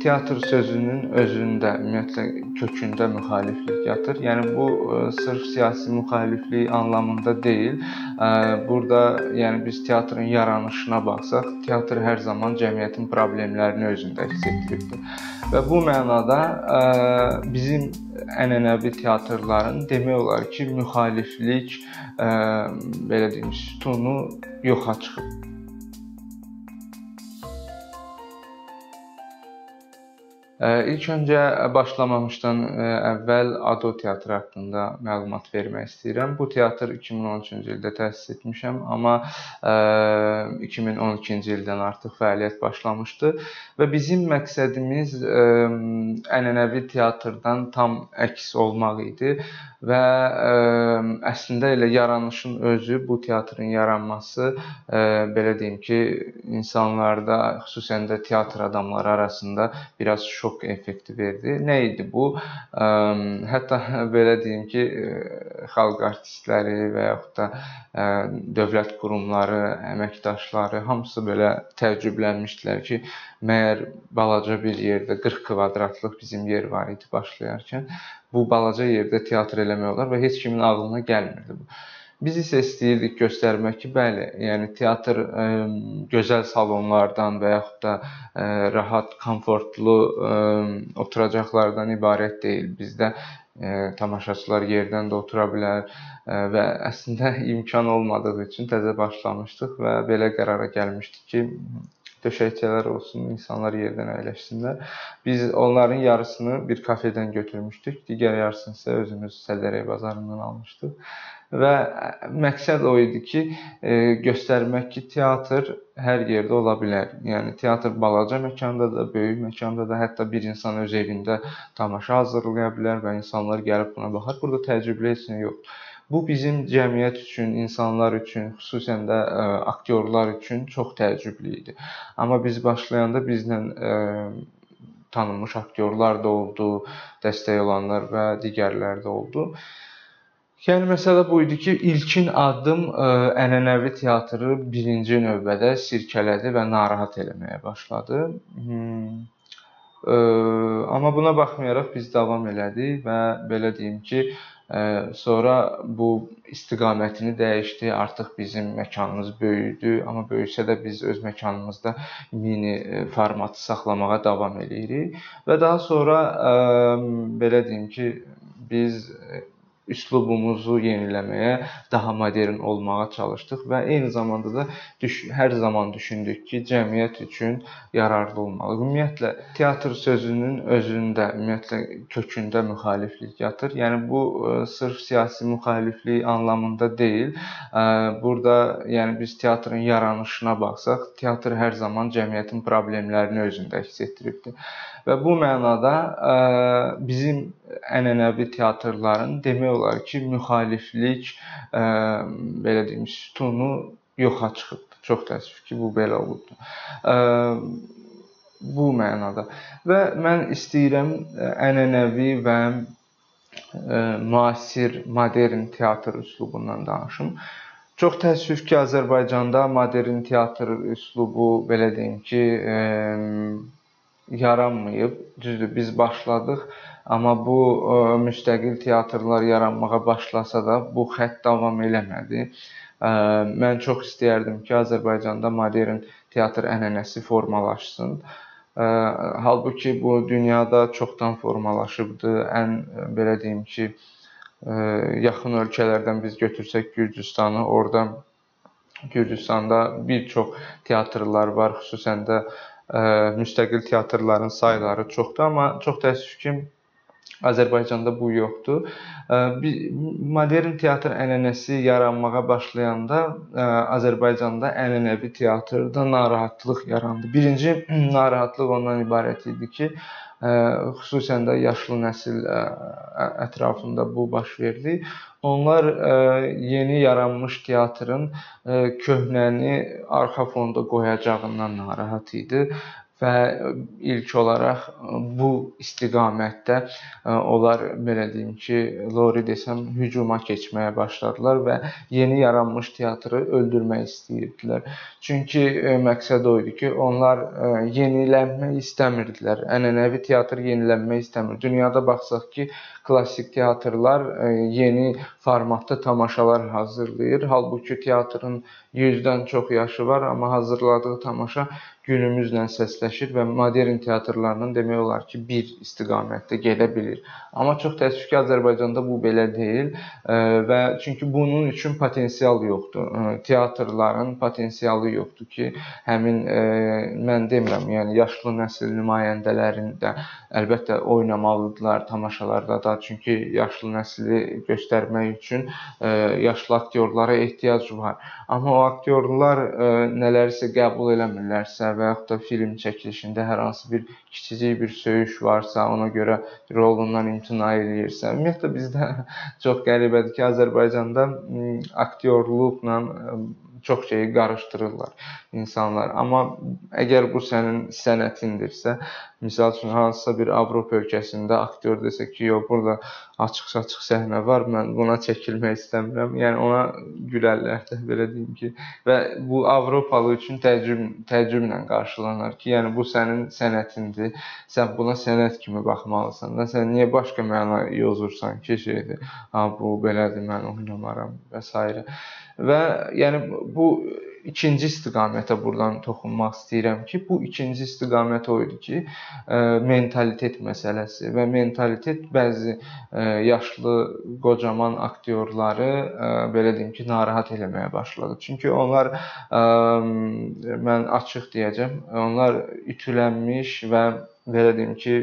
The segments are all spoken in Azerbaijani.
teatr sözünün özündə, ümumiyyətlə kökündə müxaliflik yatır. Yəni bu e, sırf siyasi müxaliflik anlamında deyil. E, burada yəni biz teatrın yaranışına baxsaq, teatr hər zaman cəmiyyətin problemlərini özündə əks etdiribdir. Və bu mənada e, bizim ənənəvi teatrların demək olar ki, müxaliflik belə deyim, sütunu yoxa çıxıb. İlk öncə başlamamışdan əvvəl Ado teatrı haqqında məlumat vermək istəyirəm. Bu teatr 2013-cü ildə təsis etmişəm, amma 2012-ci ildən artıq fəaliyyət başlamışdı və bizim məqsədimiz ənənəvi teatrdan tam əks olmaq idi və əslində elə yaranışın özü, bu teatrın yaranması belə deyim ki, insanlarda, xüsusən də teatr adamları arasında biraz şok şok effekti verdi. Nə idi bu? Hətta belə deyim ki, xalq artistləri və yaxud da dövlət qurumları, əməkdaşları hamısı belə təəccüblənmişdilər ki, məyər balaca bir yerdə 40 kvadratlıq bizim yer var idi başlayarkən. Bu balaca yerdə teatr eləmək olar və heç kimin ağlına gəlmirdi bu. Biz isə istəyirdik göstərmək ki, bəli, yəni teatr ə, gözəl salonlardan və yaxud da ə, rahat, komfortlu ə, oturacaqlardan ibarət deyil. Bizdə ə, tamaşaçılar yerdən də otura bilər ə, və əslində imkan olmadığı üçün təzə başlamışdıq və belə qərara gəlmişdik ki, döşəkçələr olsun, insanlar yerdən əyləşsinlər. Biz onların yarısını bir kafedən götürmüşdük, digər yarısını isə özümüz Sədərək bazarından almışdıq və məqsəd o idi ki, e, göstərmək ki, teatr hər yerdə ola bilər. Yəni teatr balaca məkanda da, böyük məkanda da, hətta bir insan öz evində tamaşa hazırlaya bilər və insanlar gəlib buna baxar. Burada təəccüblü heç nə yoxdur. Bu bizim cəmiyyət üçün, insanlar üçün, xüsusən də ə, e, aktyorlar üçün çox təəccüblü idi. Amma biz başlayanda bizlə ə, e, tanınmış aktyorlar da oldu, dəstək olanlar və digərləri də oldu. Yəni məsələ bu idi ki, ilkin addım ə, e, ənənəvi teatrı birinci növbədə sirkələdi və narahat eləməyə başladı. Hmm. Ə, e, amma buna baxmayaraq biz davam elədik və belə deyim ki, ə, e, sonra bu istiqamətini dəyişdi. Artıq bizim məkanımız böyüdü, amma böyüsə də biz öz məkanımızda mini formatı saxlamağa davam eləyirik və daha sonra ə, belə deyim ki, biz üslubumuzu yeniləməyə, daha modern olmağa çalışdıq və eyni zamanda da düş hər zaman düşündük ki, cəmiyyət üçün yararlı olmalı. Ümumiyyətlə teatr sözünün özündə, ümumiyyətlə kökündə müxaliflik yatır. Yəni bu e, sırf siyasi müxaliflik anlamında deyil. E, burada yəni biz teatrın yaranışına baxsaq, teatr hər zaman cəmiyyətin problemlərini özündə əks etdiribdir. Və bu mənada ə, bizim ənənəvi teatrların demək olar ki, müxaliflik ə, belə deyim, sütunu yoxa çıxıb. Çox təəssüf ki, bu belə olubdu. Ə, bu mənada. Və mən istəyirəm ənənəvi və müasir, modern teatr üslubundan danışım. Çox təəssüf ki, Azərbaycanda modern teatr üslubu belə deyim ki, yaranmayıb. Düzdür, biz başladıq, amma bu ə, e, müstəqil teatrlar yaranmağa başlasa da bu xətt davam eləmədi. Ə, e, mən çox istəyərdim ki, Azərbaycanda modern teatr ənənəsi formalaşsın. Ə, e, halbuki bu dünyada çoxdan formalaşıbdı. Ən belə deyim ki, ə, yaxın ölkələrdən biz götürsək Gürcüstanı, orada Gürcüstanda bir çox teatrlar var, xüsusən də müstəqil teatrların sayları çoxdur, amma çox təəssüf ki, Azərbaycanda bu yoxdur. Modern teatr ənənəsi yaranmağa başlayanda Azərbaycanda ənənəvi teatrda narahatlıq yarandı. Birinci narahatlıq ondan ibarət idi ki, xüsusən də yaşlı nəsil ətrafında bu baş verdi. Onlar yeni yaranmış teatrın köhnəni arxa fonda qoyacağından narahat idi və ilk olaraq bu istiqamətdə onlar belə deyim ki, Lori desəm hücuma keçməyə başladılar və yeni yaranmış teatrı öldürmək istəyirdilər. Çünki məqsəd o idi ki, onlar yenilənmək istəmirdilər. Ənənəvi teatr yenilənmək istəmir. Dünyada baxsaq ki, klassik teatrlar yeni formatda tamaşalar hazırlayır. Halbuki teatrın 100-dən çox yaşı var, amma hazırladığı tamaşa günümüzlə səsləşir və modern teatrlarının demək olar ki, bir istiqamətdə gedə bilir. Amma çox təəssüf ki, Azərbaycanda bu belə deyil və çünki bunun üçün potensial yoxdur. Teatrların potensialı yoxdur ki, həmin mən demirəm, yəni yaşlı nəsil nümayəndələrində əlbəttə oynamalıdırlar tamaşalarda da, çünki yaşlı nəsli göstərmək üçün yaşlı aktyorlara ehtiyac var. Amma o aktyorlar nələrsə qəbul eləmirlərsə və yaxud da film çəkilişində hər hansı bir kiçicik bir söyüş varsa, ona görə rolundan imtina eləyirsə, ümumiyyətlə bizdə çox qəribədir ki, Azərbaycanda aktyorluqla çox şeyi qarışdırırlar insanlar. Amma əgər bu sənin sənətindirsə, misal üçün hansısa bir Avropa ölkəsində aktyor desə ki, yox, burada açıq-saçıq səhnə var, mən buna çəkilmək istəmirəm. Yəni ona gülərlər də belə deyim ki, və bu Avropalı üçün təəccüb təəccüblə qarşılanar ki, yəni bu sənin sənətindir. Sən buna sənət kimi baxmalısan da. Sən niyə başqa məna yozursan ki, şeydir. Ha bu belədir, mən oynamaram və s. Və yəni bu ikinci istiqamətə burdan toxunmaq istəyirəm ki, bu ikinci istiqamət o idi ki, mentalitet məsələsi və mentalitet bəzi yaşlı, qocaman aktyorları belə deyim ki, narahat eləməyə başladı. Çünki onlar mən açıq deyəcəm, onlar ütülənmiş və belə deyim ki,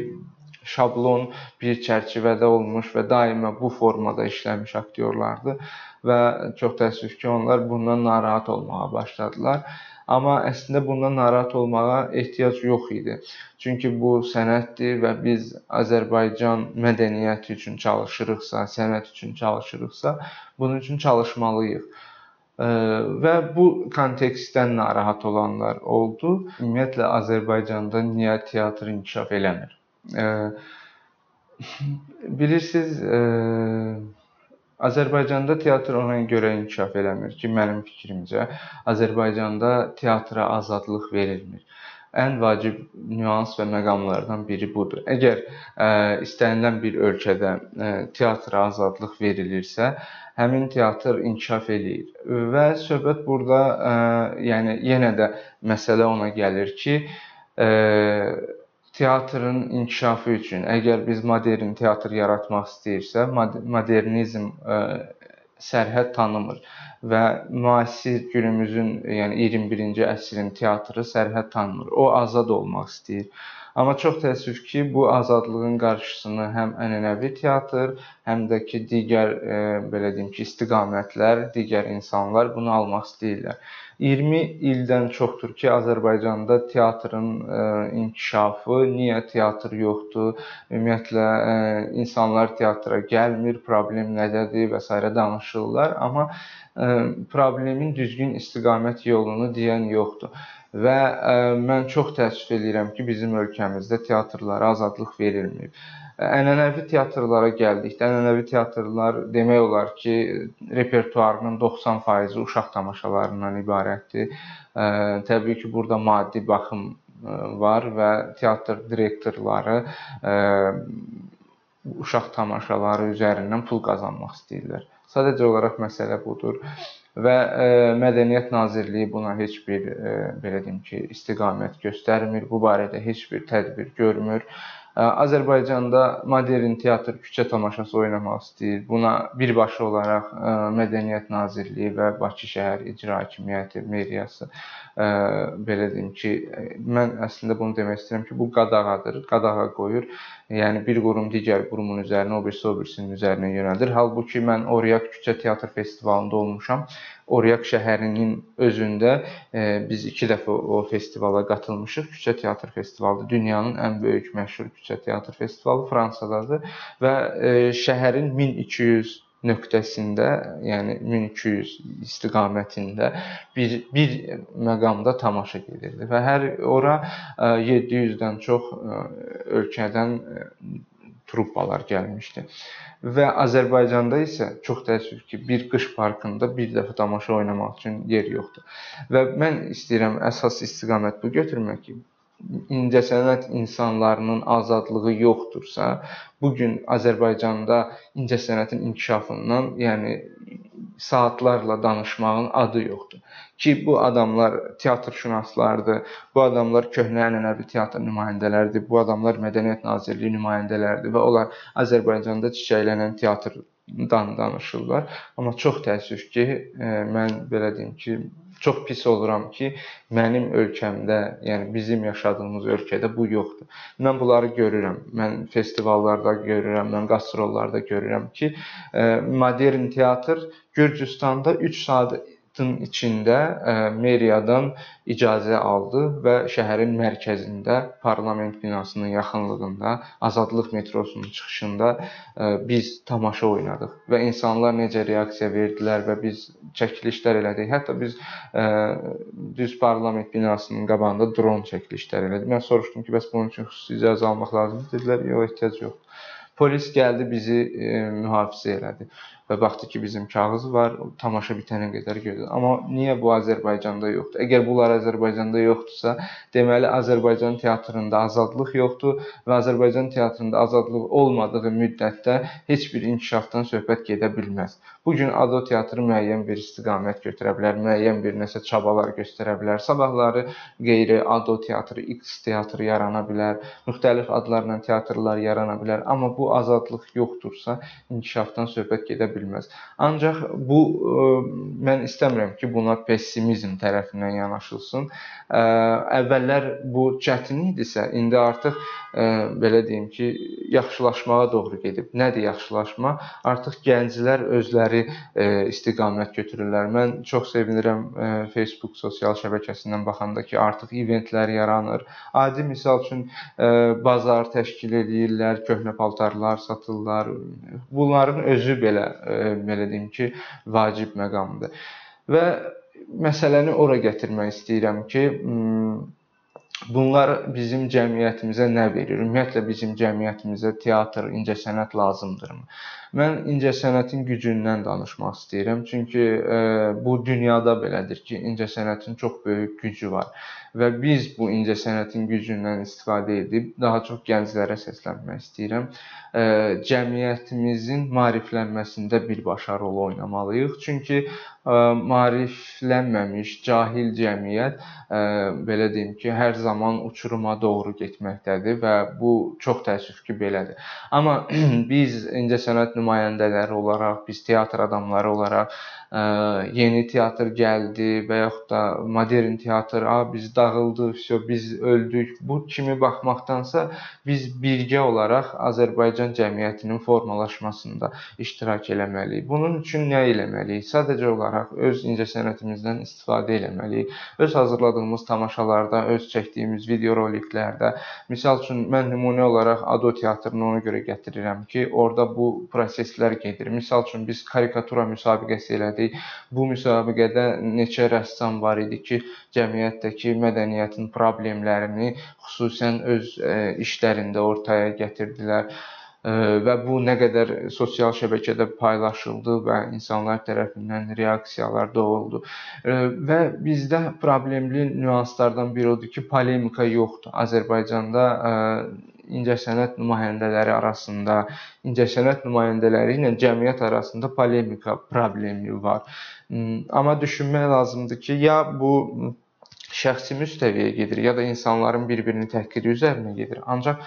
şablon bir çərçivədə olmuş və daima bu formada işləmiş aktyorlardır və çox təəssüf ki, onlar bundan narahat olmağa başladılar. Amma əslində bundan narahat olmağa ehtiyac yox idi. Çünki bu sənətdir və biz Azərbaycan mədəniyyəti üçün çalışırıqsa, sənət üçün çalışırıqsa, bunun üçün çalışmalıyıq. Və bu kontekstdən narahat olanlar oldu. Ümumiyyətlə Azərbaycanda niyə teatr inkişaf eləmir? Bilirsiniz, Azərbaycanda teatr ona görə inkişaf eləmir ki, mənim fikrimcə, Azərbaycanda teatra azadlıq verilmir. Ən vacib nüans və məqamlardan biri budur. Əgər ə, istənilən bir ölkədə ə, teatra azadlıq verilirsə, həmin teatr inkişaf eləyir. Və söhbət burada ə, yəni yenə də məsələ ona gəlir ki, ə, teatrın inkişafı üçün əgər biz modern teatr yaratmaq istəyirsə, modernizm ə, e, sərhəd tanımır və müasir günümüzün, yəni 21-ci əsrin teatrı sərhəd tanımır. O azad olmaq istəyir. Amma çox təəssüf ki, bu azadlığın qarşısını həm ənənəvi teatr, həm də ki, digər e, belə deyim ki, istiqamətlər, digər insanlar bunu almaq istəyirlər. 20 ildən çoxdur ki, Azərbaycanda teatrın e, inkişafı, niyə teatr yoxdur, ümumiyyətlə e, insanlar teatra gəlmir, problem nədədir və s. danışırlar, amma ə, problemin düzgün istiqamət yolunu deyən yoxdur və ə, mən çox təəssüf edirəm ki, bizim ölkəmizdə teatrlara azadlıq verilmir. Ənənəvi teatrlara gəldikdə, ənənəvi teatrlar demək olar ki, repertuarının 90%-i uşaq tamaşalarından ibarətdir. Ə, təbii ki, burada maddi baxım var və teatr direktorları ə, uşaq tamaşaları üzərindən pul qazanmaq istəyirlər. Sadəcə olaraq məsələ budur və ə, e, Mədəniyyət Nazirliyi buna heç bir ə, e, belə deyim ki, istiqamət göstərmir. Bu barədə heç bir tədbir görmür. Ə, e, Azərbaycanda modern teatr küçə tamaşası oynamaq istəyir. Buna birbaşa olaraq ə, Mədəniyyət Nazirliyi və Bakı şəhər icra hakimiyyəti, meriyası belə deyim ki, mən əslində bunu demək istəyirəm ki, bu qadağadır, qadağa qoyur. Yəni bir qurum digər qurumun üzərinə, o birisi o birisinin üzərinə yönəldir. Halbuki mən Oriyak küçə teatr festivalında olmuşam. Oriyak şəhərinin özündə e, biz 2 dəfə o festivala qatılmışıq. Küçə teatr festivalı dünyanın ən böyük məşhur küçə teatr festivalı Fransadadır və e, şəhərin 1200 nöqtəsində, yəni 1200 istiqamətində bir bir məqamda tamaşa gedirdi və hər ora 700-dən çox ölkədən truppalar gəlmişdi. Və Azərbaycanda isə çox təəssüf ki, bir qış parkında bir dəfə tamaşa oynamaq üçün yer yoxdur. Və mən istəyirəm əsas istiqamət bu götürmək ki, incəsənət insanlarının azadlığı yoxdursa, bu gün Azərbaycanda incəsənətin inkişafından, yəni saatlarla danışmağın adı yoxdur. Ki bu adamlar teatrşünaslardır, bu adamlar köhnə ənənəvi teatr nümayəndələridir, bu adamlar Mədəniyyət Nazirliyi nümayəndələridir və onlar Azərbaycanda çiçəklənən teatrdan danışırlar. Amma çox təəssüf ki, mən belə deyim ki, çox pis oluram ki, mənim ölkəmdə, yəni bizim yaşadığımız ölkədə bu yoxdur. Mən bunları görürəm. Mən festivallarda görürəm, mən qastrollarda görürəm ki, modern teatr Gürcüstanda 3 saat vaxtın içində e, meriyadan icazə aldı və şəhərin mərkəzində, parlament binasının yaxınlığında, Azadlıq metrosunun çıxışında e, biz tamaşa oynadıq və insanlar necə reaksiya verdilər və biz çəkilişlər elədik. Hətta biz e, düz parlament binasının qabağında dron çəkilişlər elədik. Mən soruşdum ki, bəs bunun üçün xüsusi icazə almaq lazımdır? Dedilər, yox, ehtiyac yoxdur. Polis gəldi bizi mühafizə elədi və baxdı ki, bizim kağız var, tamaşa bitənə qədər gözlədi. Amma niyə bu Azərbaycanda yoxdur? Əgər bunlar Azərbaycanda yoxdursa, deməli Azərbaycan teatrında azadlıq yoxdur və Azərbaycan teatrında azadlıq olmadığı müddətdə heç bir inkişafdan söhbət gedə bilməz. Bu gün ADO teatrı müəyyən bir istiqamət götürə bilər, müəyyən bir nəsə çabalar göstərə bilər. Sabahları qeyri ADO teatrı, X teatrı yarana bilər, müxtəlif adlarla teatrlar yarana bilər. Amma bu azadlıq yoxdursa, inkişafdan söhbət gedə bilməz bilməz. Ancaq bu e, mən istəmirəm ki, buna pessimizm tərəfindən yanaşılsın. E, əvvəllər bu çətin idisə, indi artıq e, belə deyim ki, yaxşılaşmağa doğru gedib. Nədir yaxşılaşma? Artıq gənclər özləri istiqamət götürürlər. Mən çox sevinirəm Facebook sosial şəbəkəsindən baxanda ki, artıq eventlər yaranır. Adi misal üçün bazar təşkil edirlər, köhnə paltarlar satırlar. Bunların özü belə belə deyim ki, vacib məqamdır. Və məsələni ora gətirmək istəyirəm ki, bunlar bizim cəmiyyətimizə nə verir? Ümumiyyətlə bizim cəmiyyətimizə teatr, incəsənət lazımdırmı? Mən incəsənətin gücündən danışmaq istəyirəm. Çünki e, bu dünyada belədir ki, incəsənətin çox böyük gücü var və biz bu incəsənətin gücündən istifadə edib daha çox gənclərə səslənmək istəyirəm. E, cəmiyyətimizin maariflənməsində birbaşa rol oynamalıyıq. Çünki e, maariflənməmiş cahil cəmiyyət belə deyim ki, hər zaman uçuruma doğru getməkdədir və bu çox təəssüf ki, belədir. Amma biz incəsənət nümayəndələri olaraq, biz teatr adamları olaraq yeni teatr gəldi və yaxud da modern teatr, a biz dağıldıq, vəsə biz öldük. Bu kimi baxmaqdansa biz birgə olaraq Azərbaycan cəmiyyətinin formalaşmasında iştirak eləməliyik. Bunun üçün nə eləməliyik? Sadəcə olaraq öz incəsənətimizdən istifadə eləməliyik. Öz hazırladığımız tamaşalarda, öz çəkdiyimiz videoroliklərdə, misal üçün mən nümunə olaraq Ado teatrını ona görə gətirirəm ki, orada bu proseslər gedir. Misal üçün biz karikatura müsabiqəsi elədik. Bu müsabiqədə neçə rəssam var idi ki, cəmiyyətdəki mədəniyyətin problemlərini xüsusən öz e, işlərində ortaya gətirdilər və bu nə qədər sosial şəbəkədə paylaşıldı və insanlar tərəfindən reaksiyalar doğuldu. E, və bizdə problemli nüanslardan biri odur ki, polemika yoxdur. Azərbaycanda incəsənət nümayəndələri arasında, incəsənət nümayəndələri ilə cəmiyyət arasında polemika problemi var. Hmm, amma düşünmək lazımdır ki, ya bu şəxsi müstəviyə gedir, ya da insanların bir-birini təhqiri üzərinə gedir. Ancaq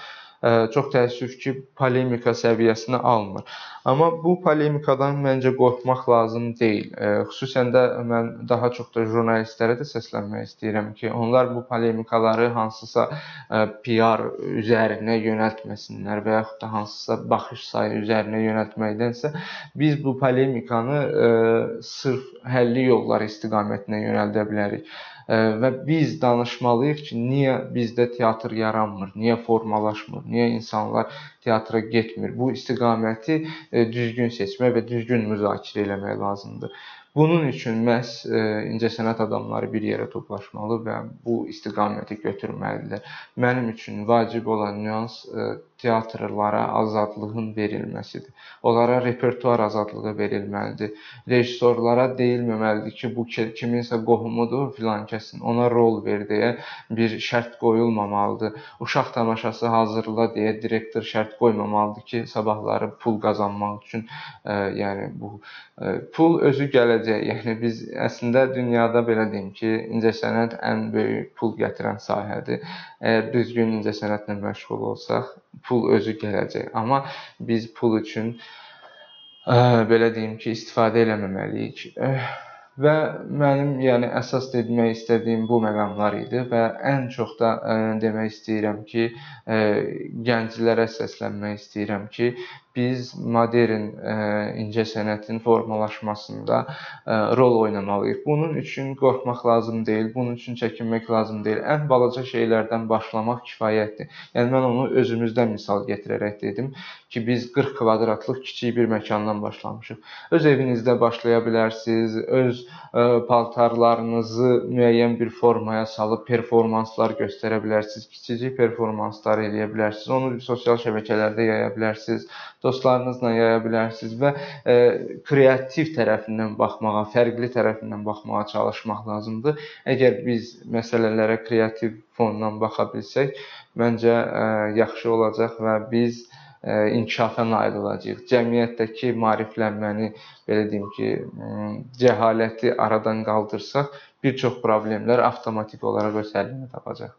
çox təəssüf ki, polemika səviyyəsinə almır. Amma bu polemikadan məncə qorxmaq lazım deyil. Xüsusən də mən daha çox da jurnalistlərə də səslənmək istəyirəm ki, onlar bu polemikaları hansısa PR üzərinə yönəltməsinlər və yaxud da hansısa baxış sayı üzərinə yönəltməkdənsə biz bu polemikanı sırf həlli yollar istiqamətinə yönəldə bilərik. Və biz danışmalıyıq ki, niyə bizdə teatr yaranmır, niyə formalaşmır, niyə insanlar teatra getmir. Bu istiqaməti düzgün seçmək və düzgün müzakirə eləmək lazımdır. Bunun üçün məhz incəsənət adamları bir yerə toplaşmalı və bu istiqaməti götürməlidirlər. Mənim üçün vacib olan nüans teatrlara azadlığın verilməsidir. Onlara repertuar azadlığı verilməlidir. Rejissorlara deyilməməlidir ki, bu kiminsə qohumudur, filan kəsin ona rol ver deyə bir şərt qoyulmamalıdır. Uşaq tamaşası hazırla deyə direktor şərt qoymamalıdır ki, sabahları pul qazanmaq üçün, yəni bu pul özü gələcək. Yəni biz əslində dünyada belə deyim ki, incəsənət ən böyük pul gətirən sahədir. Əgər düzgün incəsənətlə məşğul olsaq, pul özü gələcək. Amma biz pul üçün belə deyim ki, istifadə eləməməliyik. Və mənim yəni əsas demək istədiyim bu məqamlar idi və ən çox da demək istəyirəm ki, gənclərə səslənmək istəyirəm ki, biz modern incəsənətin formalaşmasında rol oynamalıyıq. Bunun üçün qorxmaq lazım deyil, bunun üçün çəkinmək lazım deyil. Ən balaca şeylərdən başlamaq kifayətdir. Yəni mən onu özümüzdən misal gətirərək dedim ki, biz 40 kvadratlıq kiçik bir məkandan başlamışıq. Öz evinizdə başlaya bilərsiniz, öz paltarlarınızı müəyyən bir formaya salıb performanslar göstərə bilərsiniz, kiçicik performanslar eləyə bilərsiniz. Onu sosial şəbəkələrdə yaya bilərsiniz dostlarınızla yaya bilərsiniz və e, kreativ tərəfindən baxmağa, fərqli tərəfindən baxmağa çalışmaq lazımdır. Əgər biz məsələlərə kreativ fondan baxa bilsək, məncə e, yaxşı olacaq və biz e, inkişafa nail olacağıq. Cəmiyyətdəki maariflənməni, belə deyim ki, cəhaləti aradan qaldırsaq, bir çox problemlər avtomatik olaraq öz həllini tapacaq.